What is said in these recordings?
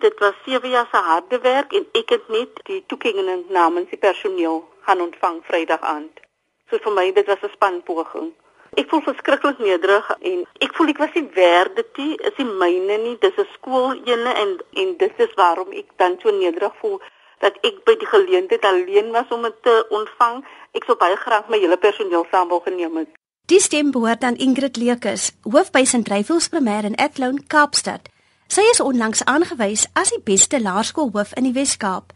Dit was 7 jaar se harde werk en ek het net die toekenning namens die personeel gaan ontvang Vrydag aand. So vir my dit was 'n spanpoging. Ek voel verskriklik nederig en ek voel ek was nie werd dit nie, is nie myne nie, dis 'n skool ene en en dit is waarom ek dan so nederig voel dat ek by die geleentheid alleen was om dit te ontvang. Ek sou baie graag my hele personeel saam wou geneem het. Die stem behoort aan Ingrid Lekus, hoof by St. Rafels Primêr in Athlone, Kaapstad. Sy is onlangs aangewys as die beste laerskoolhoof in die Wes-Kaap.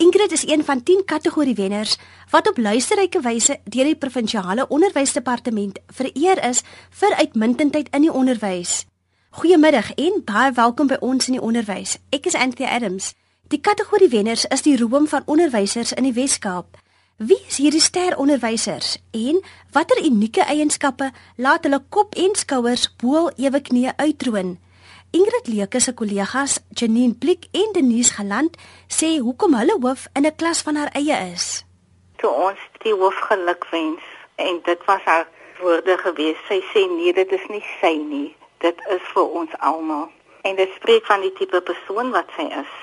Ingrid is een van 10 kategorie wenners wat op luisterryke wyse deur die provinsiale onderwysdepartement vereer is vir uitmuntendheid in die onderwys. Goeiemiddag en baie welkom by ons in die onderwys. Ek is Anthea Adams. Die kategorie wenners is die roem van onderwysers in die Wes-Kaap. Wie is hierdie ster onderwysers en watter unieke eienskappe laat hulle kop en skouers bo ewe knie uitroon? Ingrid Leuke se kollegas, Janine Blik en Denise Galant, sê hoekom hulle hoof in 'n klas van haar eie is. Toe ons die hoof geluk wens en dit was haar woorde gewees. Sy sê nee, dit is nie sy nie. Dit is vir ons almal. En dit spreek van die tipe persoon wat sy is.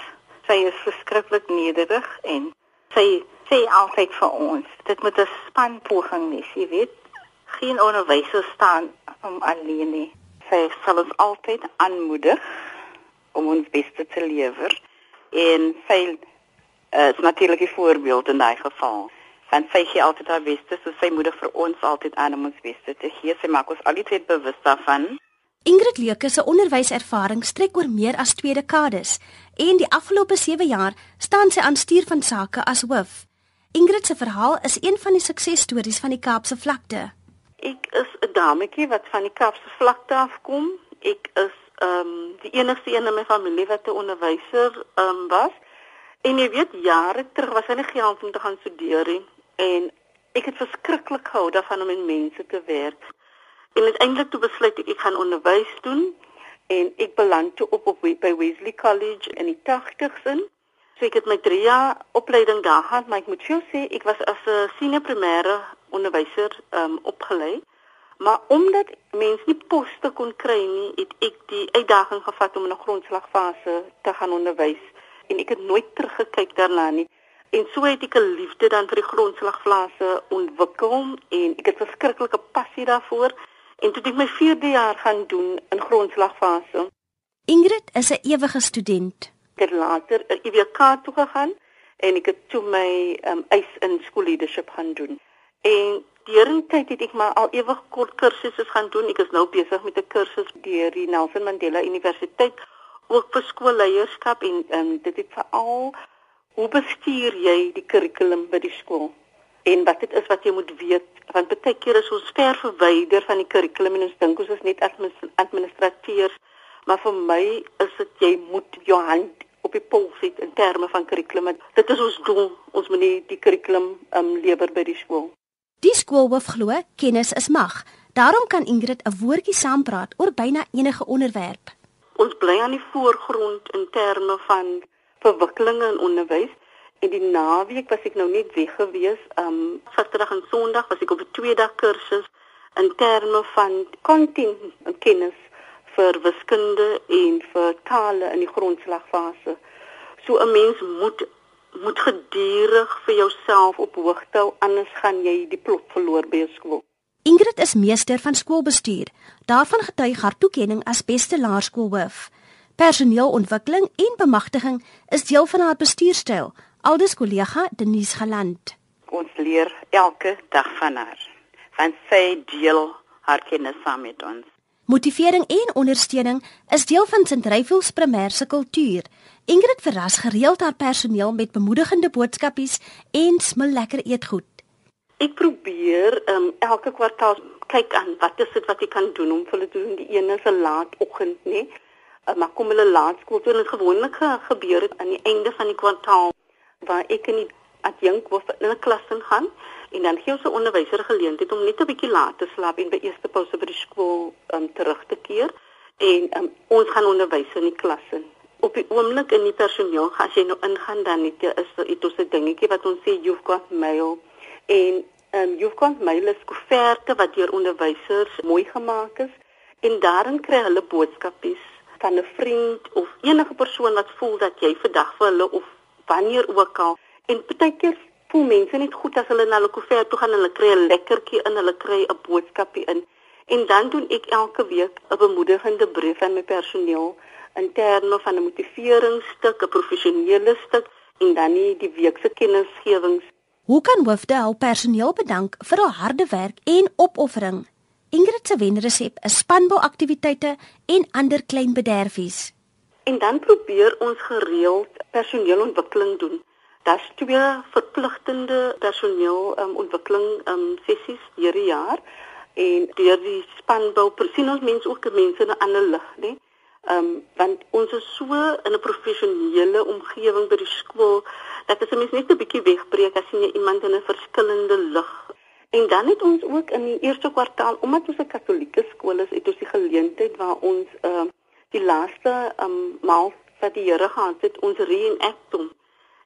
Sy is verskriklik nederig en sy sê altyd vir ons, dit moet 'n spanpoging wees, jy weet. Geen onderwyser staan om alleen nie sy sal ons altyd aanmoedig om ons beste te lewer en sy uh, is natuurlik 'n voorbeeld in daai geval. Want sy gee altyd haar beste, so sy moedig vir ons altyd aan om ons beste te gee. Sy maak ons altyd bewus daarvan. Ingrid Leuke se onderwyservaring strek oor meer as twee dekades en die afgelope 7 jaar staan sy aan stuur van sake as hoof. Ingrid se verhaal is een van die suksesstories van die Kaapse vlakte. Ek is dametjie wat van die Kaapse vlakte afkom. Ek is ehm um, die enigste een in my familie wat 'n onderwyser ehm um, was. En jy weet jare terug was hy nie geld om te gaan studeer nie en ek het verskriklik gehou daarvan om met mense te werk. En uiteindelik toe besluit ek ek gaan onderwys doen en ek beland toe op op by Wesley College in die 80s in. So ek het my 3 jaar opleiding daar gehad, maar ek moet jou sê ek was as 'n senior primêre onderwyser um, opgelei. Maar omdat mense nie poste kon kry nie, het ek die uitdaging gevat om in 'n grondslagfase te gaan onderwys en ek het nooit teruggekyk daarna nie. En so het ek 'n liefde dan vir die grondslagfase ontwikkel en ek het verskriklike passie daarvoor en toe het ek my 4de jaar gaan doen in grondslagfase. Ingrid is 'n ewige student. Ek het later 'n IWK toe gegaan en ek het toe my um, eis in school leadership gaan doen. En deurentyd het ek maar al ewig kort kursusse gaan doen. Ek is nou besig met 'n kursus deur die Nelson Mandela Universiteit ook vir skoolleierskap en um, dit het veral hoe bestuur jy die kurrikulum by die skool? En wat dit is wat jy moet weet, want baie keer is ons ver verwyder van die kurrikulum en ons dink ons is net administrateurs, maar vir my is dit jy moet jou hand op die pols sit in terme van kurrikulum. Dit is ons doel. Ons moet nie die kurrikulum um, lewer by die skool. Die skoolhoof glo kennis is mag. Daarom kan Ingrid 'n woordjie saampraat oor byna enige onderwerp. Ons bly aan die voorgrond in terme van verwikkelinge in onderwys. En die naweek was ek nou net weg gewees. Um Saterdag en Sondag was ek op 'n twee dag kursus in terme van kontin kennis vir wiskunde en vir tale in die grondslagfase. So 'n mens moet moet gedurig vir jouself op hoogte hou anders gaan jy die plot verloor by skool. Ingrid is meester van skoolbestuur. Daarvan getuig haar toekenning as beste laerskoolhoof. Personeelontwikkeling en bemagtiging is deel van haar bestuurstyl. Aldus kollega Denise Galant. Ons leer elke dag van haar. Want sy deel haar kennis saam met ons. Motivering en ondersteuning is deel van St. Ryfels primêre kultuur. Ingrid verras gereeld haar personeel met bemoedigende boodskapies en smil lekker eetgoed. Ek probeer um, elke kwartaal kyk aan wat is dit wat ek kan doen om vir hulle te doen die ene se laatoggend nê. Uh, maar kom hulle laatskool toe en gewoonlik gebeur dit aan die einde van die kwartaal waar ek in die adjunk hoof in 'n klas ingaan en dan gee ons 'n onderwyser geleentheid om net 'n bietjie laat te slaap en by eerste pouse by die skool um, terug te keer en um, ons gaan onderwys in die klasse. Op die oomblik in die personeel, as jy nou ingaan dan net is daar iets so 'n dingetjie wat ons sê you've got mail en um, you've got mail is koeverte wat deur onderwysers mooi gemaak is. En daarin kry hulle boodskapies van 'n vriend of enige persoon wat voel dat jy vandag vir hulle of wanneer ook al. En baie keer voel mense net goed as hulle na hulle koffie toe gaan hulle kry 'n lekkertjie in, hulle kry 'n boodskapie in. En dan doen ek elke week 'n bemoedigende brief aan my personeel in terme van 'n motiveringsstuk, 'n professionele stuk en dan nie die week se kennisgewings. Hoe kan hoofde hul personeel bedank vir hul harde werk en opoffering? Ingrid se wenresep is spanbouaktiwiteite en ander klein bederfies. En dan probeer ons gereeld personeelontwikkeling doen. Daar's twee verpligtende personeel um, um, sessies hierdie jaar en deur die spanbou sien ons mense ook mense in 'n ander lig, né? Ehm um, want ons is so in 'n professionele omgewing by die skool dat as 'n mens net 'n bietjie wegbreek as jy iemand in 'n verskillende lig. En dan het ons ook in die eerste kwartaal, omdat ons 'n Katolieke skool is, het ons die geleentheid waar ons ehm uh, die laaste ehm um, maal wat die Here gehad het, ons reenact hom.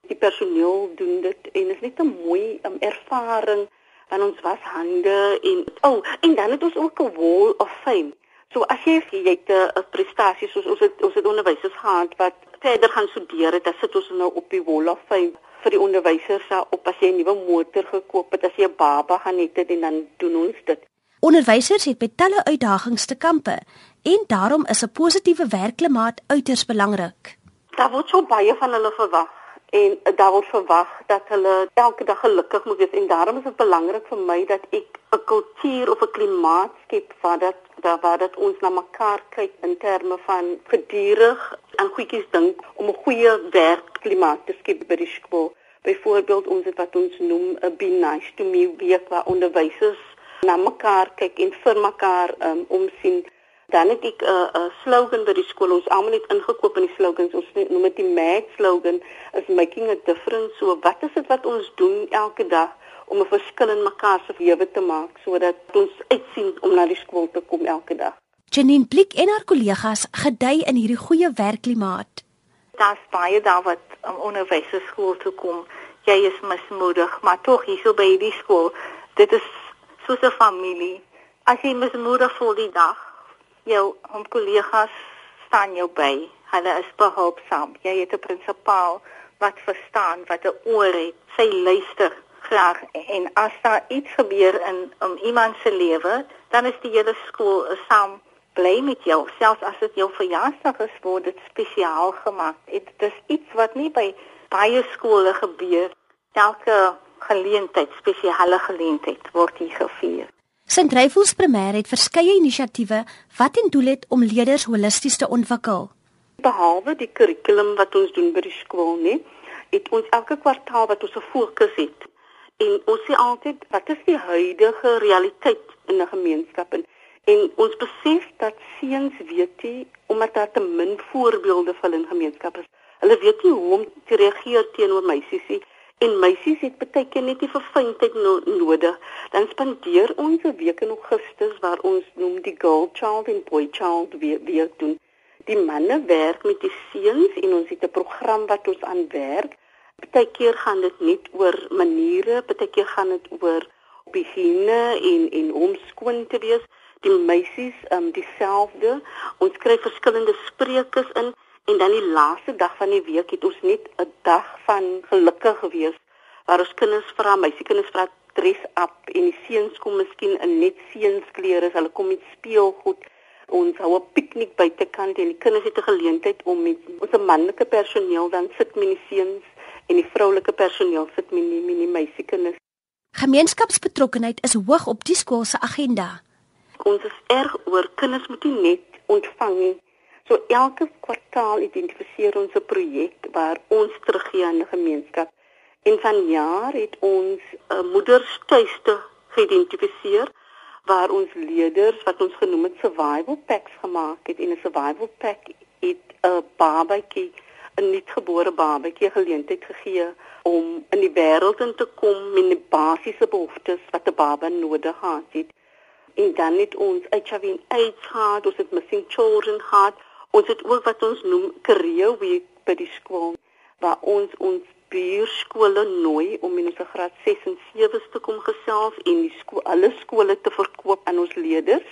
Die personeel doen dit en dit is net 'n mooi um, ervaring van ons was hande en oh en dan het ons ook 'n wall of fame. So as jy jy het 'n prestasie soos ons het ons het onderwysers gehad wat verder gaan studeer het, dan sit ons nou op die wall of fame vir die onderwysers op as jy 'n nuwe motor gekoop het, as jy 'n baba gaan hê dit en dan doen ons dit. Onderwysers het met talle uitdagings te kampe en daarom is 'n positiewe werkklimaat uiters belangrik. Daar word so baie van hulle verwag en daar word verwag dat hulle elke dag gelukkig moet wees en daarom is dit belangrik vir my dat ek 'n kultuur of 'n klimaat skep waar dat waar dat ons na mekaar kyk in terme van gedurig aan goedjies dink om 'n goeie werkklimaat te skep by die skool. Byvoorbeeld ons het wat ons noem 'n be nice to me week waar onderwysers na mekaar kyk en vir mekaar um, omsien Dan het ek 'n uh, uh, slogan by die skool. Ons almal het ingekoop in die slogans. Ons noem dit die MAG slogan is making a difference. So wat is dit wat ons doen elke dag om 'n verskil in mekaar se lewe te maak sodat ons uitsien om na die skool te kom elke dag. Janine Blik en haar kollegas gedei in hierdie goeie werkklimaat. Daar's baie daar wat om onderwysers skool toe kom. Jy is mismoedig, maar tog hierso by die skool, dit is soos 'n familie. As jy mismoedig voel die dag, jou hom kollegas staan jou by. Hulle is behulpsaam. Jy het 'n prinsipaal wat verstaan wat 'n oor het. Sy luister graag en as daar iets gebeur in om iemand se lewe, dan is die hele skool saam bly met jou. Selfs as dit jou verjaarsdag is, word dit spesiaal gemaak. Dit is iets wat nie by baie skole gebeur. Elke geleentheid, spesiale geleentheid word hier gevier. St. Ryfels Primêr het verskeie inisiatiewe wat in doel het om leerders holisties te ontwikkel. Behalwe die kurrikulum wat ons doen by die skool, nee, het ons elke kwartaal wat ons 'n fokus het. En ons sê altyd wat is die huidige realiteit in 'n gemeenskap en, en ons besef dat seuns weet nie omdat daar te min voorbeelde van in gemeenskappe is. Hulle weet nie hoe om te reageer teenoor meisies nie en meisies het baie keer net nie verfynheid no nodig. Dan spandeer ons 'n week in Augustus waar ons noem die girl child en boy child week doen. Die manne werk met die seuns en ons het 'n program wat ons aan werk. Baie keer gaan dit net oor maniere, baie keer gaan dit oor beginne en en om skoon te wees. Die meisies um dieselfde. Ons kry verskillende spreekers in En dan die laaste dag van die week het ons net 'n dag van gelukkig gewees waar ons kinders vra, meisiekinders vra dress up en die seuns kom miskien in net seunsklere, hulle kom met speelgoed. Ons hou 'n piknik buitekant en die kinders het 'n geleentheid om met ons manlike personeel dan sit met die seuns en die vroulike personeel sit met die met die meisiekinders. Gemeenskapsbetrokkenheid is hoog op die skool se agenda. Ons is erg oor kinders moet nie net ontvang nie So elke kwartaal identifiseer ons 'n projek waar ons teruggee aan die gemeenskap. En vanjaar het ons 'n uh, moederstuiste geïdentifiseer waar ons leerders wat ons genoem het survival packs gemaak het en 'n survival pack het 'n babatjie 'n nuutgebore babatjie geleentheid gegee om in die wêreld in te kom met die basiese behoeftes wat 'n baba nodig het. En dan het ons HIV en AIDS gehad, ons het missing children gehad, Ons het ook wat ons noem career week by die skool waar ons ons buurskole nooi om in ons graad 6 en 7 te kom gesels en die skool alle skole te verkoop aan ons leerders.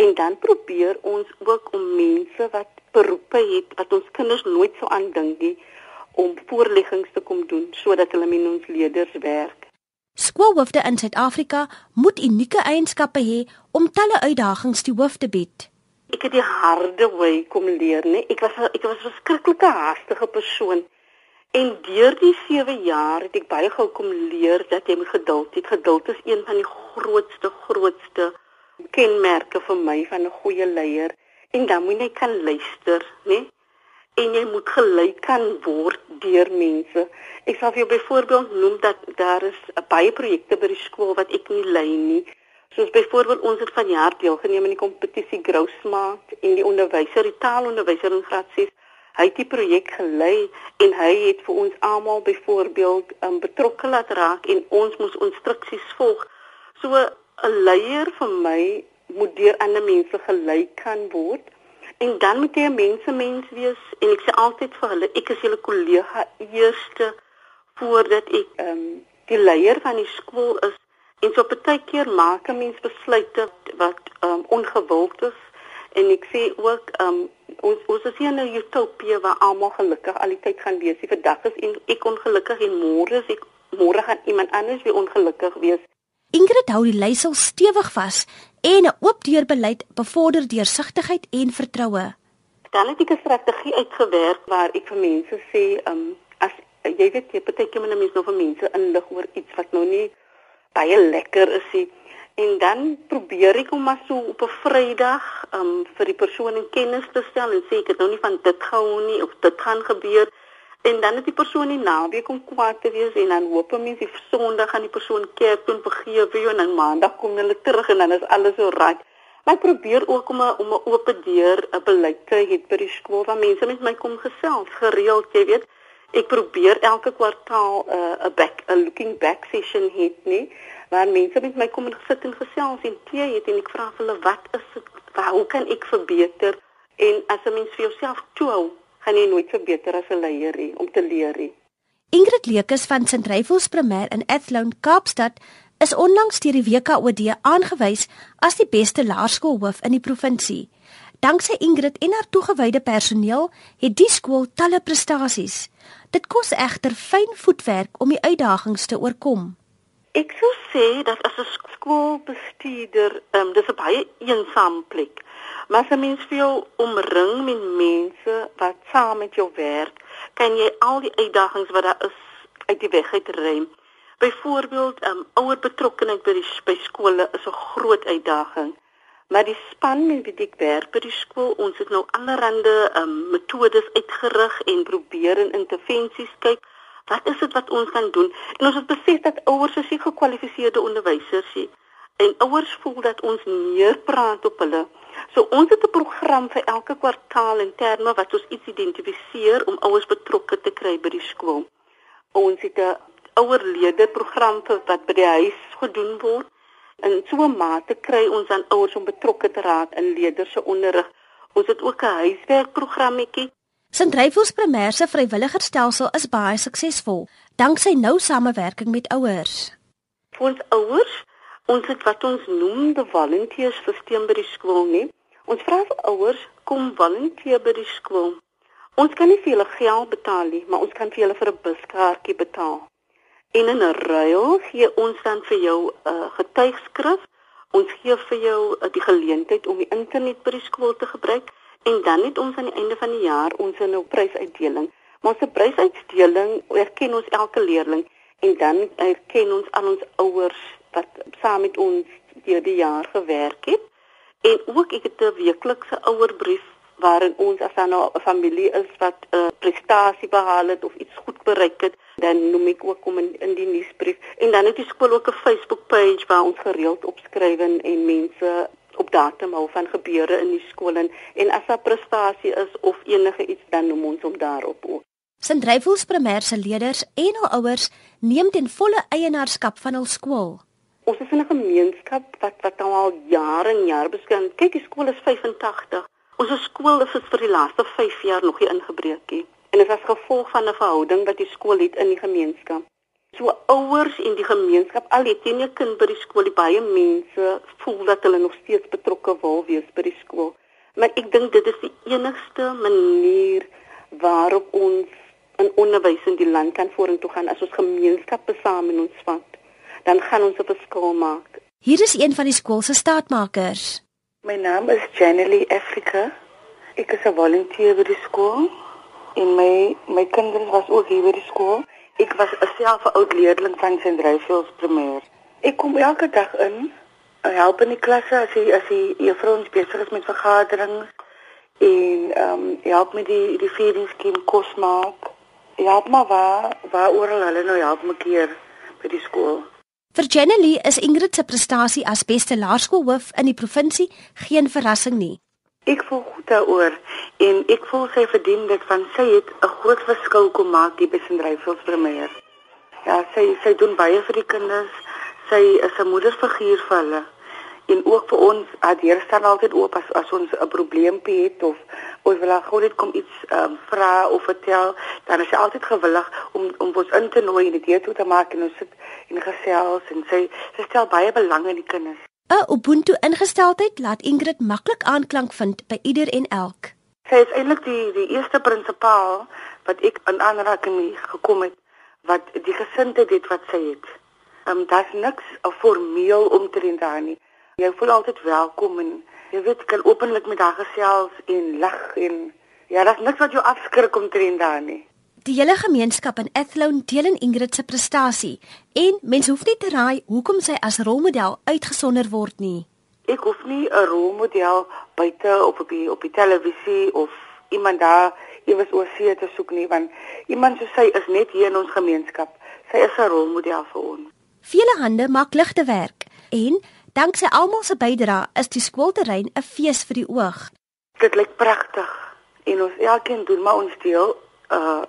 En dan probeer ons ook om mense wat beroepe het wat ons kinders nooit sou aandink nie om voorleggings te kom doen sodat hulle met ons leerders werk. Skoolhoofde in Suid-Afrika moet unieke eienskappe hê om talle uitdagings te hoof te bied. Ek het die harde wy kom leer, nee. Ek was ek was 'n verskriklike haastige persoon. En deur die 7 jaar het ek baie gou kom leer dat jy moet geduld hê. Geduld is een van die grootste grootste kenmerke vir my van 'n goeie leier. En dan moet jy kan luister? Nee? En jy moet gelei kan word deur mense. Ek sal vir jou byvoorbeeld noem dat daar is baie projekte by die skool wat ek nie lei nie. Soos byvoorbeeld ons het vanjaar deelgeneem in die kompetisie Grow Smart en die onderwyser, die taalonderwyser in graad 6, hy het die projek gelei en hy het vir ons almal byvoorbeeld um, betrokke laat raak en ons moes instruksies volg. So 'n leier vir my moet deur ander mense gelei kan word en dan moet jy 'n mensemens wees en ek sê altyd vir hulle ek is julle kollega eerste voordat ek ehm um, die leier van die skool is En so baie keer maak 'n mens besluite wat um, ongewild is en ek sê ook um, ons ons is hier in 'n utopie waar almal gelukkig al die tyd gaan wees. Die vandag is en ek ongelukkig en môre is ek môre gaan iemand anders weer ongelukkig wees. Ingrid hou die leiersel stewig vas en 'n oop deurbeleid bevorder deursigtigheid en vertroue. Dan het ek 'n strategie uitgewerk waar ek vir mense sê, um, as jy weet jy baie keer moet mense nou vir mense inlig oor iets wat nou nie baie lekker is hy. En dan probeer ek hom maar so op 'n Vrydag um vir die persoon in kennis te stel en sê ek het nou nie van dit gehou nie of dit gaan gebeur. En dan het die persoon nie naweek om kwaad te wees en dan hoop mense die Sondag gaan die persoon kerk toe vergewe en dan Maandag kom hulle terug en dan is alles so reg. Maar ek probeer ook om 'n om 'n oop deur 'n beleid te hê by die skool waar mense met my kom gesels gereeld, jy weet ek probeer elke kwartaal 'n uh, 'n back 'n looking back session hê nie waar mense met my kom en gesit en gesels en tee eet en ek vra hulle wat is dit hoe kan ek verbeter en as 'n mens vir jouself toe gaan jy nooit verbeter as 'n leier nie om te leer nie Ingrid Lekus van St. Reyfels Primêr in Athlone Kaapstad is onlangs deur die WKOD aangewys as die beste laerskoolhoof in die provinsie. Danksy Ingrid en haar toegewyde personeel het die skool talle prestasies. Dit kos egter fyn voetwerk om die uitdagings te oorkom. Ek sou sê dat as 'n skoolbestuurder, ehm um, dis 'n baie eensame plek. Maar as 'n mens jou omring met mense wat saam met jou werk, kan jy al die uitdagings wat daar is uit die weg uitruim. Byvoorbeeld, ehm um, ouer betrokkenheid by die by skole is 'n groot uitdaging. Maar die span met wie ek werk by die skool, ons het nou allerlei ehm um, metodes uitgerig en probeer en intervensies kyk. Wat is dit wat ons kan doen? En ons het besef dat ouers is nie gekwalifiseerde onderwysers nie. En ouers voel dat ons meer praat op hulle. So ons het 'n program vir elke kwartaal in terme wat ons iets identifiseer om ouers betrokke te kry by die skool. Ons het 'n ouerlede program wat by die huis gedoen word In so 'n mate kry ons dan ouers om betrokke te raak in leerders se onderrig. Ons het ook 'n huiswerkprogrammetjie. St. Reyfels Primêr se vrywilligerstelsel is baie suksesvol, danksy nou samewerking met ouers. Vir ons ouers, ons het wat ons noem die volunteers stelsel by die skool nie. Ons vra vir ouers kom volunteer by die skool. Ons kan nie vir hulle geld betaal nie, maar ons kan vir hulle vir 'n buskaartjie betaal. En in ruil gee ons dan vir jou 'n uh, getuigskrif. Ons gee vir jou uh, die geleentheid om die internet by die skool te gebruik en dan het ons aan die einde van die jaar ons 'n nou prysuitdeling. Maar ons prysuitdeling erken ons elke leerling en dan erken ons al ons ouers wat saam met ons deur die jaar gewerk het. En ook ek het 'n weeklikse ouerbrief waarin ons as dan nou 'n familie is wat 'n uh, prestasie behaal het of iets bereik het dan noem ek ook om in, in die nuusbrief en dan het die skool ook 'n Facebook page waar ons gereeld opskryf en, en mense op datum hou van gebeure in die skool en, en as daar prestasie is of enige iets dan noem ons hom daarop ook. Sindryfels primêr se leerders en hul ouers neem ten volle eienaarskap van hul skool. Ons is in 'n gemeenskap wat wat al jare en jare bestaan. Kyk, die skool is 85. Ons skool is vir die laaste 5 jaar nog nie ingebreek nie en dit is as gevolg van 'n verhouding wat die skool het in die gemeenskap. So ouers en die gemeenskap, al het jy 'n kind by die skool, die baie mense voel dat hulle nog steeds betrokke wil wees by die skool. Maar ek dink dit is die enigste manier waarop ons in onderwys in die land kan vorentoe gaan as ons gemeenskap besame in ons vat. Dan gaan ons 'n verskil maak. Hier is een van die skool se staatmakers. My naam is Janelie Africa. Ek is 'n volunteer by die skool en my my kinders was ook hier by die skool. Ek was self 'n oud leerling van St. Raffael's Primêr. Ek kom elke dag in, help in die klasse as die as die juffrouens besig is met vergaderings en ehm um, help met die die scheme kos maak. Help maar waar waar oral hulle nou help my keer by die skool. Vir Jenny is Ingrid se prestasie as beste laerskoolhoof in die provinsie geen verrassing nie. Ek voel goed daaroor en ek voel sy verdien dit van sy het 'n groot verskil kom maak hier by Sindryfels Premier. Ja, sy sy doen baie vir die kinders. Sy is 'n moederfiguur vir hulle en ook vir ons adheer staan altyd oop as as ons 'n probleempie het of ons wil gou net kom iets um, vra of vertel dan is sy altyd gewillig om om ons in te nooi en dit toe te maak en ons sit en gesels en sy sy stel baie belang in die kinders 'n Ubuntu ingesteldheid laat Ingrid maklik aanklank vind by ieder en elk sy is eintlik die die eerste prinsipaal wat ek in aanraking gekom het wat die gesindheid het wat sy het Um, daar's niks formeel omtrent daar nie. Jy voel altyd welkom en jy weet kan openlik met haar gesels en lag en ja, daar's niks wat jou afskrik om te doen daar nie. Die hele gemeenskap in Athlone deel in Ingrid se prestasie en mense hoef nie te raai hoekom sy as rolmodel uitgesonder word nie. Ek hoef nie 'n rolmodel buite op op die op die televisie of iemand daar iewers oor see te soek nie want iemand soos sy is net hier in ons gemeenskap. Sy is 'n rolmodel vir ons. Vele hande maak ligte werk en Danksy almal se bydrae is die skoolterrein 'n fees vir die oog. Dit lyk pragtig en ons elkeen doen maar ons deel. Uh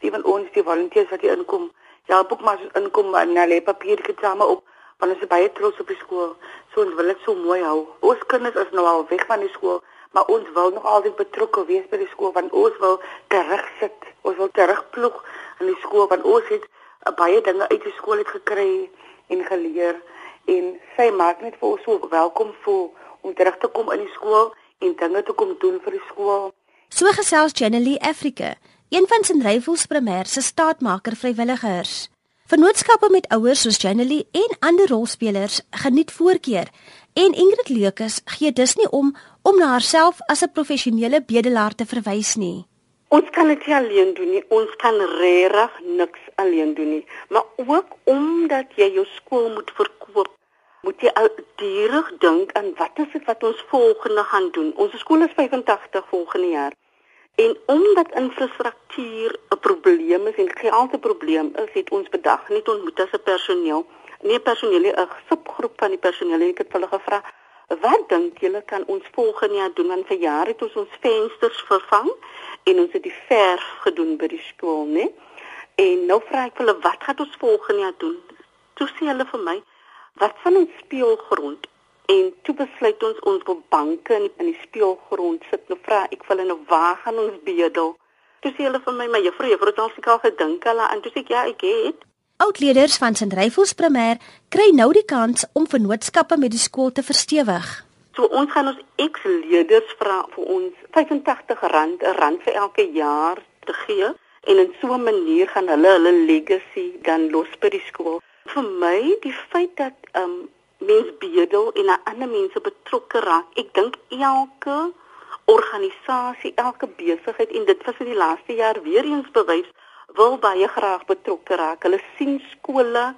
ewen ons die volunteers wat hier inkom, ja, boek maar inkom en hulle papier gesame op want ons is baie trots op die skool. So ons wil dit so mooi hou. Ons kinders is nou al weg van die skool, maar ons wil nog altyd betrokke wees by die skool want ons wil terugsit. Ons wil terugploeg in die skool want ons het uh, baie dinge uit die skool het gekry en geleer en sy maak net vir ons so welkom voel om terug te kom in die skool en dinge te kom doen vir die skool. So gesels Jenny Africa, een van Sint-Ryfels Primêr se staatmaker vrywilligers. Vennootskappe met ouers soos Jenny en ander rolspelers geniet voorkeur en Ingrid Leukus gee dus nie om om na haarself as 'n professionele bedelaar te verwys nie. Ons kan dit alleen doen nie. Ons kan regtig niks alleen doen nie. Maar ook omdat jy jou skool moet verkoop moet jy altyd dink aan wat is dit wat ons volgende gaan doen. Ons skool is 85 volgende jaar. En omdat infrastruktuur 'n probleem is en geld 'n probleem is, het ons bedag net ontmoet as 'n personeel, nie personeel nie, 'n subgroep van die personeel en ek het hulle gevra, "Wat dink julle kan ons volgende jaar doen? Want vir jare het ons ons vensters vervang en ons het die verf gedoen by die skool, né? En nou vra ek hulle, "Wat gaan ons volgende jaar doen?" Toe sê hulle vir my, wat van ons speelgrond en toe besluit ons ons wil banke in die, in die speelgrond sit. Nou vra ek vir hulle nou waar gaan ons bedel? Toe sê hulle vir my my juffrou juffrou het ons al gedink hulle en toe sê ek ja ek het. Oudleerders van St. Ryfels Primêr kry nou die kans om vennootskappe met die skool te verstewig. So ons gaan ons ex-leerders vra vir ons R85 'n rand vir elke jaar te gee. En in so 'n manier gaan hulle hulle legacy dan los by die skool. Vir my die feit dat um mens bedel en ander mense betrokke raak. Ek dink elke organisasie, elke besigheid en dit was in die laaste jaar weer eens bewys wil baie graag betrokke raak. Hulle sien skole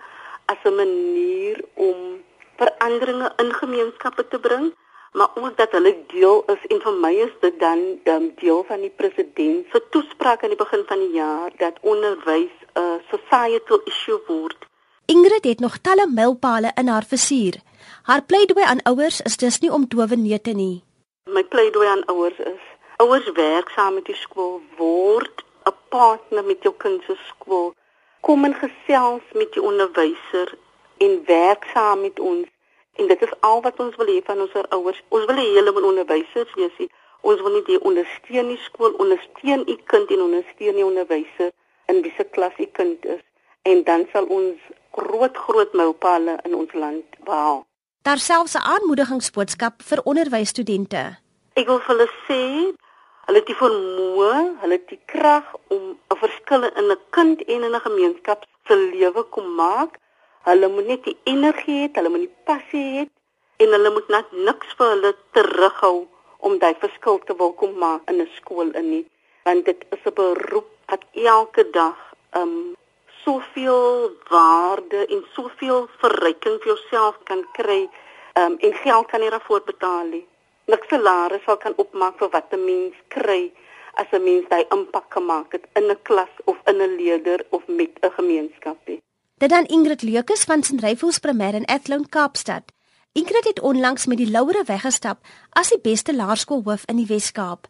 as 'n manier om veranderinge in gemeenskappe te bring, maar ook dat hulle deel is en vir my is dit dan dan deel van die president se toespraak aan die begin van die jaar dat onderwys 'n societal issue word Ingrid het nog talle mylpale in haar vizier. Haar pleidooi aan ouers is dus nie om dowe neute nie. My pleidooi aan ouers is: ouers werk saam met die skool, word 'n partner met jou kind se skool. Kom en gesels met die onderwyser en werk saam met ons. En dit is al wat ons wil hê van ons ouers. Ons wil hê hulle moet onderwysers wees. Ons wil nie die ondersteun die skool ondersteun u kind en ondersteun die onderwyser in wie se klas u kind is en dan sal ons groot groot mylpale in ons land behaal. Daar selfs 'n aanmoedigingsboodskap vir onderwysstudente. Ek wil vir hulle sê, hulle het die vermoë, hulle het die krag om 'n verskil in 'n kind en in 'n gemeenskap se lewe kom maak. Hulle moet net die energie hê, hulle moet die passie hê en hulle moet net niks vir hulle terughou om daai verskil te wil kom maak in 'n skool in nie, want dit is 'n beroep wat elke dag um soveel waarde en soveel verryking vir jouself kan kry um en geld kan jy daarvoor betaal nie. Niks salaris sal kan opmaak vir wat 'n mens kry as 'n mens daai impak gemaak het in 'n klas of in 'n leerder of met 'n gemeenskap nie. Dit dan Ingrid Leukus van St. Rafels Primêr in Athlone Kaapstad. Ingrid het onlangs met die Laure weggestap as die beste laerskoolhoof in die Wes-Kaap.